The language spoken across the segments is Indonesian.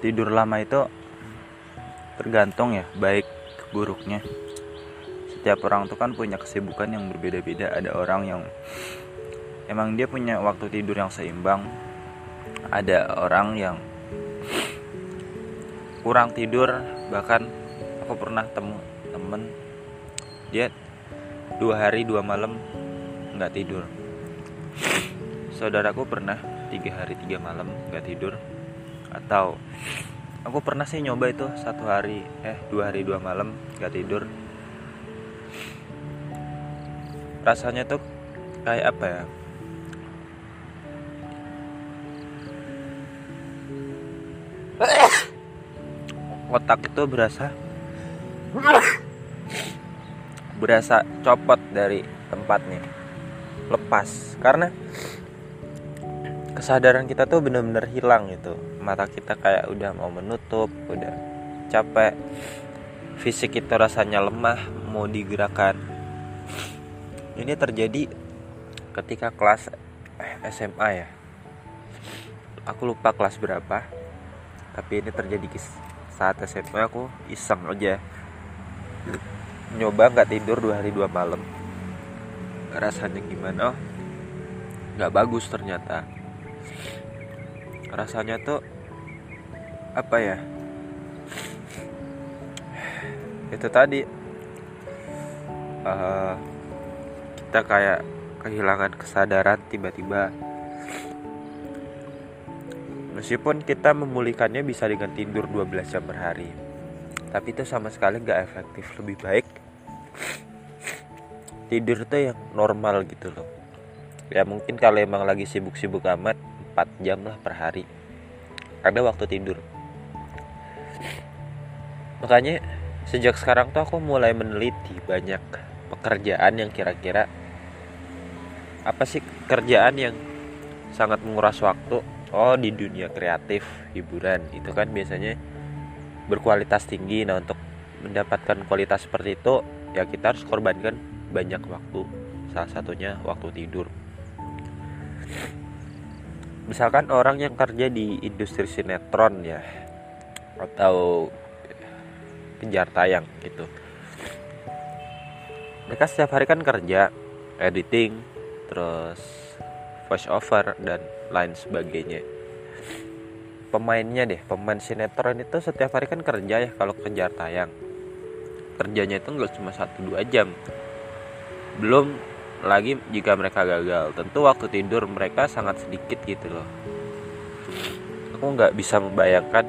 tidur lama itu tergantung ya baik buruknya. Setiap orang tuh kan punya kesibukan yang berbeda-beda. Ada orang yang emang dia punya waktu tidur yang seimbang. Ada orang yang kurang tidur. Bahkan aku pernah temu temen dia dua hari dua malam nggak tidur. Saudaraku pernah tiga hari tiga malam nggak tidur atau aku pernah sih nyoba itu satu hari eh dua hari dua malam nggak tidur. Rasanya tuh kayak apa ya? Otak itu berasa berasa copot dari tempatnya. Lepas karena kesadaran kita tuh bener-bener hilang gitu. Mata kita kayak udah mau menutup udah capek. Fisik itu rasanya lemah mau digerakkan. Ini terjadi ketika kelas SMA ya. Aku lupa kelas berapa tapi ini terjadi saat SMA aku iseng aja. Nyoba nggak tidur dua hari dua malam. Rasanya gimana? Nggak bagus ternyata rasanya tuh apa ya? Itu tadi. Uh, kita kayak kehilangan kesadaran tiba-tiba. Meskipun kita memulihkannya bisa dengan tidur 12 jam per hari tapi itu sama sekali nggak efektif. Lebih baik tidur tuh yang normal gitu loh. Ya mungkin kalau emang lagi sibuk-sibuk amat 4 jam lah per hari. Ada waktu tidur. Makanya sejak sekarang tuh aku mulai meneliti banyak pekerjaan yang kira-kira apa sih kerjaan yang sangat menguras waktu? Oh di dunia kreatif hiburan itu kan biasanya berkualitas tinggi. Nah untuk mendapatkan kualitas seperti itu ya kita harus korbankan banyak waktu. Salah satunya waktu tidur misalkan orang yang kerja di industri sinetron ya atau kejar tayang gitu. Mereka setiap hari kan kerja editing terus voice over dan lain sebagainya. Pemainnya deh pemain sinetron itu setiap hari kan kerja ya kalau kejar tayang. Kerjanya itu nggak cuma satu dua jam. Belum lagi jika mereka gagal. Tentu waktu tidur mereka sangat sedikit gitu loh. Aku nggak bisa membayangkan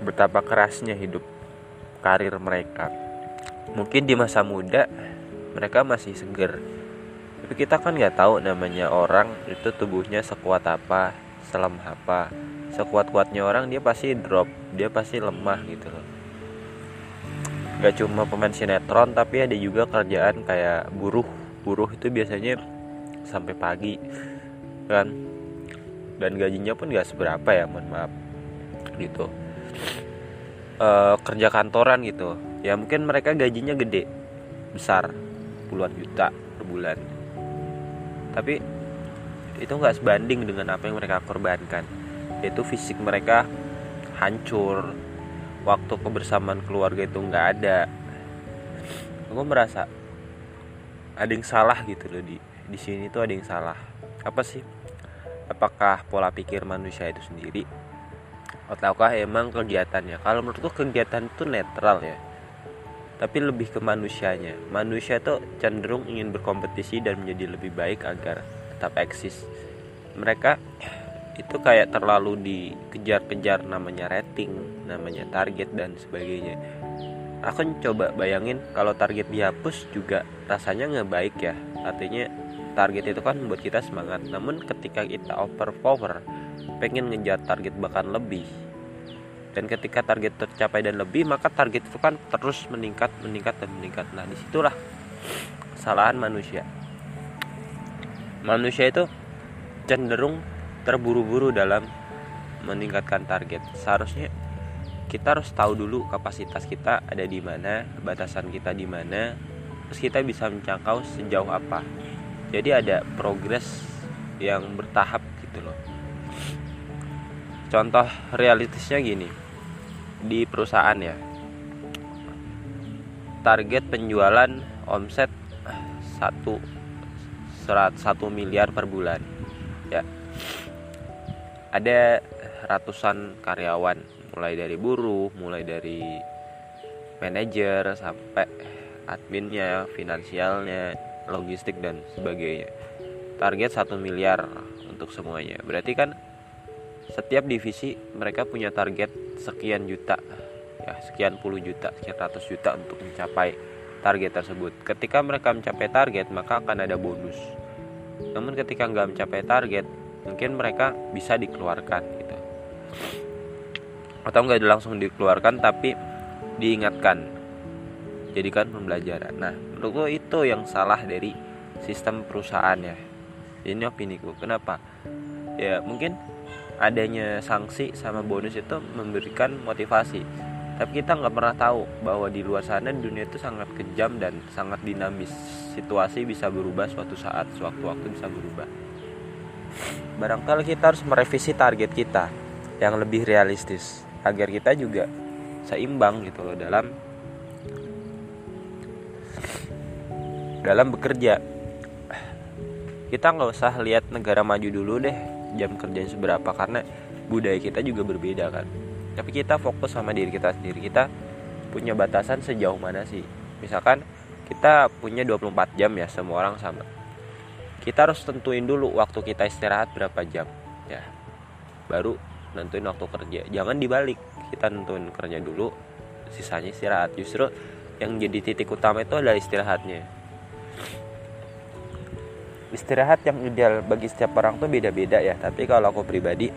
betapa kerasnya hidup karir mereka. Mungkin di masa muda mereka masih seger. Tapi kita kan nggak tahu namanya orang itu tubuhnya sekuat apa selemah apa. Sekuat kuatnya orang dia pasti drop dia pasti lemah gitu loh gak cuma pemain sinetron tapi ada juga kerjaan kayak buruh. Buruh itu biasanya sampai pagi kan? Dan gajinya pun gak seberapa ya mohon maaf gitu. E, kerja kantoran gitu. Ya mungkin mereka gajinya gede besar puluhan juta per bulan. Tapi itu nggak sebanding dengan apa yang mereka korbankan. Yaitu fisik mereka hancur waktu kebersamaan keluarga itu nggak ada. Aku merasa ada yang salah gitu loh di di sini tuh ada yang salah. Apa sih? Apakah pola pikir manusia itu sendiri? Ataukah emang kegiatannya? Kalau menurutku kegiatan itu netral ya. Tapi lebih ke manusianya. Manusia itu cenderung ingin berkompetisi dan menjadi lebih baik agar tetap eksis. Mereka itu kayak terlalu dikejar-kejar namanya rating, namanya target dan sebagainya. Aku coba bayangin kalau target dihapus juga rasanya nggak baik ya. Artinya target itu kan membuat kita semangat. Namun ketika kita overpower, pengen ngejar target bahkan lebih. Dan ketika target tercapai dan lebih, maka target itu kan terus meningkat, meningkat dan meningkat. Nah, di situlah kesalahan manusia. Manusia itu cenderung terburu-buru dalam meningkatkan target. Seharusnya kita harus tahu dulu kapasitas kita ada di mana, batasan kita di mana, terus kita bisa menjangkau sejauh apa. Jadi ada progres yang bertahap gitu loh. contoh realistisnya gini di perusahaan ya target penjualan omset satu serat satu miliar per bulan ya ada ratusan karyawan mulai dari buruh mulai dari manajer sampai adminnya finansialnya logistik dan sebagainya. Target satu miliar untuk semuanya. Berarti kan setiap divisi mereka punya target sekian juta ya sekian puluh juta sekian ratus juta untuk mencapai target tersebut. Ketika mereka mencapai target maka akan ada bonus. Namun ketika nggak mencapai target mungkin mereka bisa dikeluarkan gitu. Atau nggak langsung dikeluarkan tapi diingatkan. Jadikan pembelajaran. Nah menurutku itu yang salah dari sistem perusahaan ya. Ini opini ku kenapa? Ya mungkin adanya sanksi sama bonus itu memberikan motivasi. Tapi kita nggak pernah tahu bahwa di luar sana dunia itu sangat kejam dan sangat dinamis. Situasi bisa berubah suatu saat sewaktu-waktu bisa berubah barangkali kita harus merevisi target kita yang lebih realistis agar kita juga seimbang gitu loh dalam dalam bekerja. Kita nggak usah lihat negara maju dulu deh jam kerjanya seberapa karena budaya kita juga berbeda kan. Tapi kita fokus sama diri kita sendiri. Kita punya batasan sejauh mana sih? Misalkan kita punya 24 jam ya semua orang sama kita harus tentuin dulu waktu kita istirahat berapa jam ya. Baru nentuin waktu kerja. Jangan dibalik kita nentuin kerja dulu sisanya istirahat. Justru yang jadi titik utama itu adalah istirahatnya. Istirahat yang ideal bagi setiap orang tuh beda-beda ya. Tapi kalau aku pribadi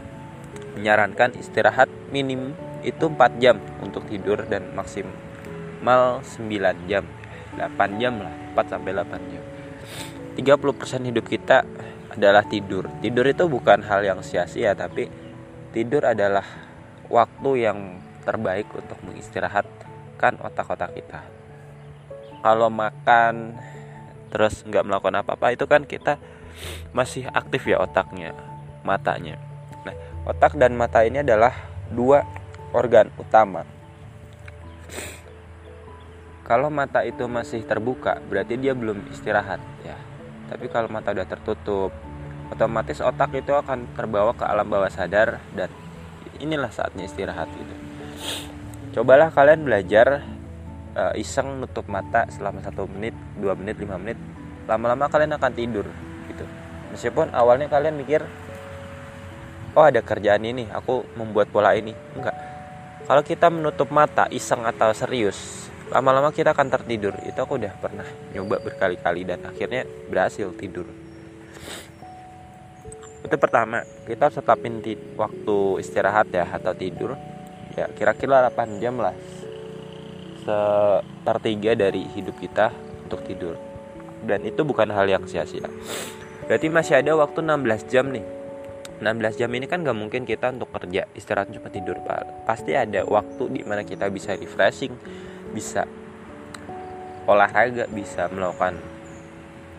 menyarankan istirahat minim itu 4 jam untuk tidur dan maksimal 9 jam. 8 jam lah 4 sampai 8 jam 30% hidup kita adalah tidur tidur itu bukan hal yang sia-sia tapi tidur adalah waktu yang terbaik untuk mengistirahatkan otak-otak kita kalau makan terus nggak melakukan apa-apa itu kan kita masih aktif ya otaknya matanya nah otak dan mata ini adalah dua organ utama. Kalau mata itu masih terbuka, berarti dia belum istirahat ya. Tapi kalau mata udah tertutup, otomatis otak itu akan terbawa ke alam bawah sadar dan inilah saatnya istirahat gitu. Cobalah kalian belajar uh, iseng nutup mata selama satu menit, dua menit, lima menit. Lama-lama kalian akan tidur gitu. Meskipun awalnya kalian mikir oh ada kerjaan ini aku membuat pola ini enggak kalau kita menutup mata iseng atau serius lama-lama kita akan tertidur. Itu aku udah pernah nyoba berkali-kali dan akhirnya berhasil tidur. Itu pertama kita harus tetapin waktu istirahat ya atau tidur. Ya kira-kira 8 jam lah sepertiga dari hidup kita untuk tidur. Dan itu bukan hal yang sia-sia. Berarti masih ada waktu 16 jam nih. 16 jam ini kan gak mungkin kita untuk kerja istirahat cuma tidur. Pak pasti ada waktu di mana kita bisa refreshing bisa olahraga bisa melakukan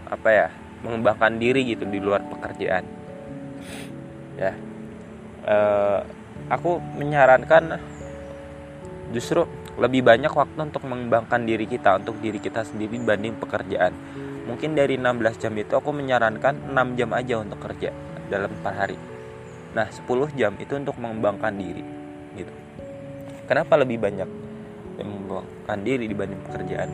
apa ya mengembangkan diri gitu di luar pekerjaan. Ya uh, aku menyarankan justru lebih banyak waktu untuk mengembangkan diri kita untuk diri kita sendiri dibanding pekerjaan. Mungkin dari 16 jam itu aku menyarankan 6 jam aja untuk kerja dalam per hari. Nah 10 jam itu untuk mengembangkan diri gitu. Kenapa lebih banyak yang mengembangkan diri dibanding pekerjaan?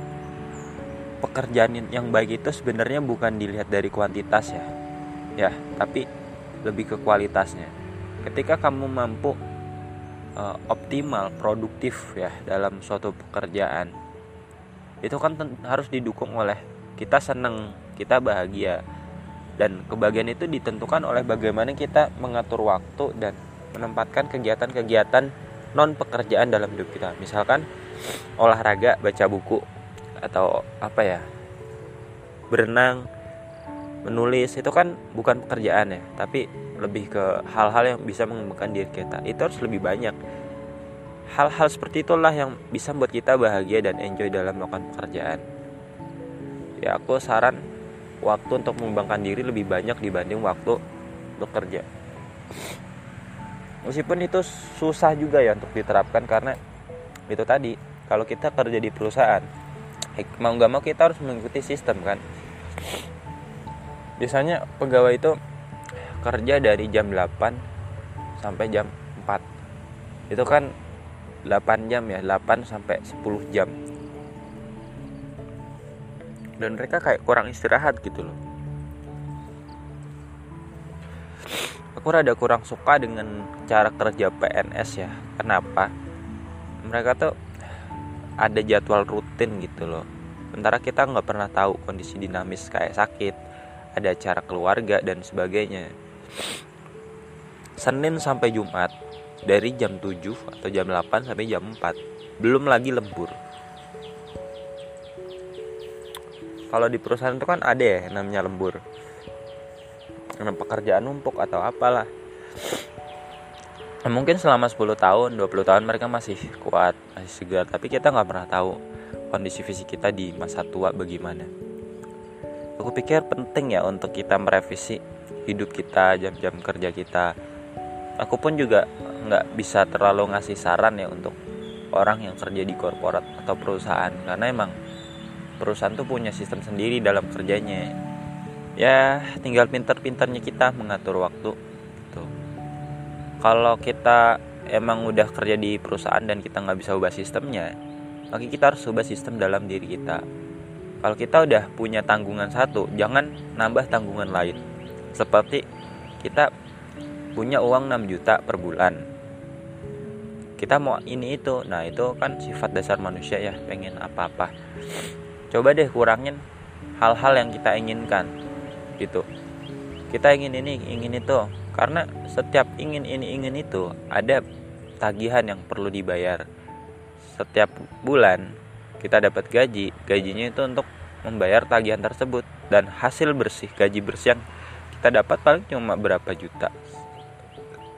Pekerjaan yang baik itu sebenarnya bukan dilihat dari kuantitas ya, ya, tapi lebih ke kualitasnya. Ketika kamu mampu uh, optimal, produktif ya dalam suatu pekerjaan, itu kan harus didukung oleh kita senang, kita bahagia, dan kebahagiaan itu ditentukan oleh bagaimana kita mengatur waktu dan menempatkan kegiatan-kegiatan non pekerjaan dalam hidup kita misalkan olahraga baca buku atau apa ya berenang menulis itu kan bukan pekerjaan ya tapi lebih ke hal-hal yang bisa mengembangkan diri kita. Itu harus lebih banyak. Hal-hal seperti itulah yang bisa membuat kita bahagia dan enjoy dalam melakukan pekerjaan. Ya aku saran waktu untuk mengembangkan diri lebih banyak dibanding waktu bekerja meskipun itu susah juga ya untuk diterapkan karena itu tadi kalau kita kerja di perusahaan mau nggak mau kita harus mengikuti sistem kan? Biasanya pegawai itu kerja dari jam 8 sampai jam 4 itu kan 8 jam ya 8 sampai 10 jam. Dan mereka kayak kurang istirahat gitu loh. Aku rada kurang suka dengan cara kerja PNS ya. Kenapa? Mereka tuh ada jadwal rutin gitu loh. Sementara kita nggak pernah tahu kondisi dinamis kayak sakit ada acara keluarga dan sebagainya. Senin sampai Jumat dari jam 7 atau jam 8 sampai jam 4 belum lagi lembur. Kalau di perusahaan itu kan ada ya namanya lembur. Karena pekerjaan numpuk atau apalah mungkin selama 10 tahun 20 tahun mereka masih kuat masih segar. Tapi kita nggak pernah tahu kondisi fisik kita di masa tua bagaimana. Aku pikir penting ya untuk kita merevisi hidup kita jam-jam kerja kita. Aku pun juga nggak bisa terlalu ngasih saran ya untuk orang yang kerja di korporat atau perusahaan. Karena emang perusahaan tuh punya sistem sendiri dalam kerjanya. Ya tinggal pinter-pinternya kita mengatur waktu kalau kita emang udah kerja di perusahaan dan kita nggak bisa ubah sistemnya maka kita harus ubah sistem dalam diri kita. Kalau kita udah punya tanggungan satu jangan nambah tanggungan lain. Seperti kita punya uang 6 juta per bulan. Kita mau ini itu nah itu kan sifat dasar manusia ya pengen apa-apa. Coba deh kurangin hal-hal yang kita inginkan gitu. Kita ingin ini ingin itu karena setiap ingin ini ingin itu ada tagihan yang perlu dibayar. Setiap bulan kita dapat gaji. Gajinya itu untuk membayar tagihan tersebut. Dan hasil bersih gaji bersih yang kita dapat paling cuma berapa juta.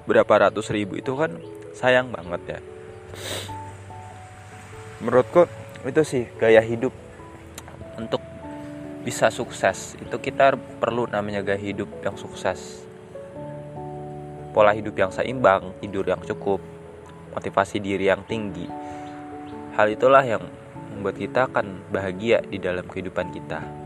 Berapa ratus ribu itu kan sayang banget ya. Menurutku itu sih gaya hidup. Untuk bisa sukses itu kita perlu namanya gaya hidup yang sukses pola hidup yang seimbang tidur yang cukup motivasi diri yang tinggi. Hal itulah yang membuat kita akan bahagia di dalam kehidupan kita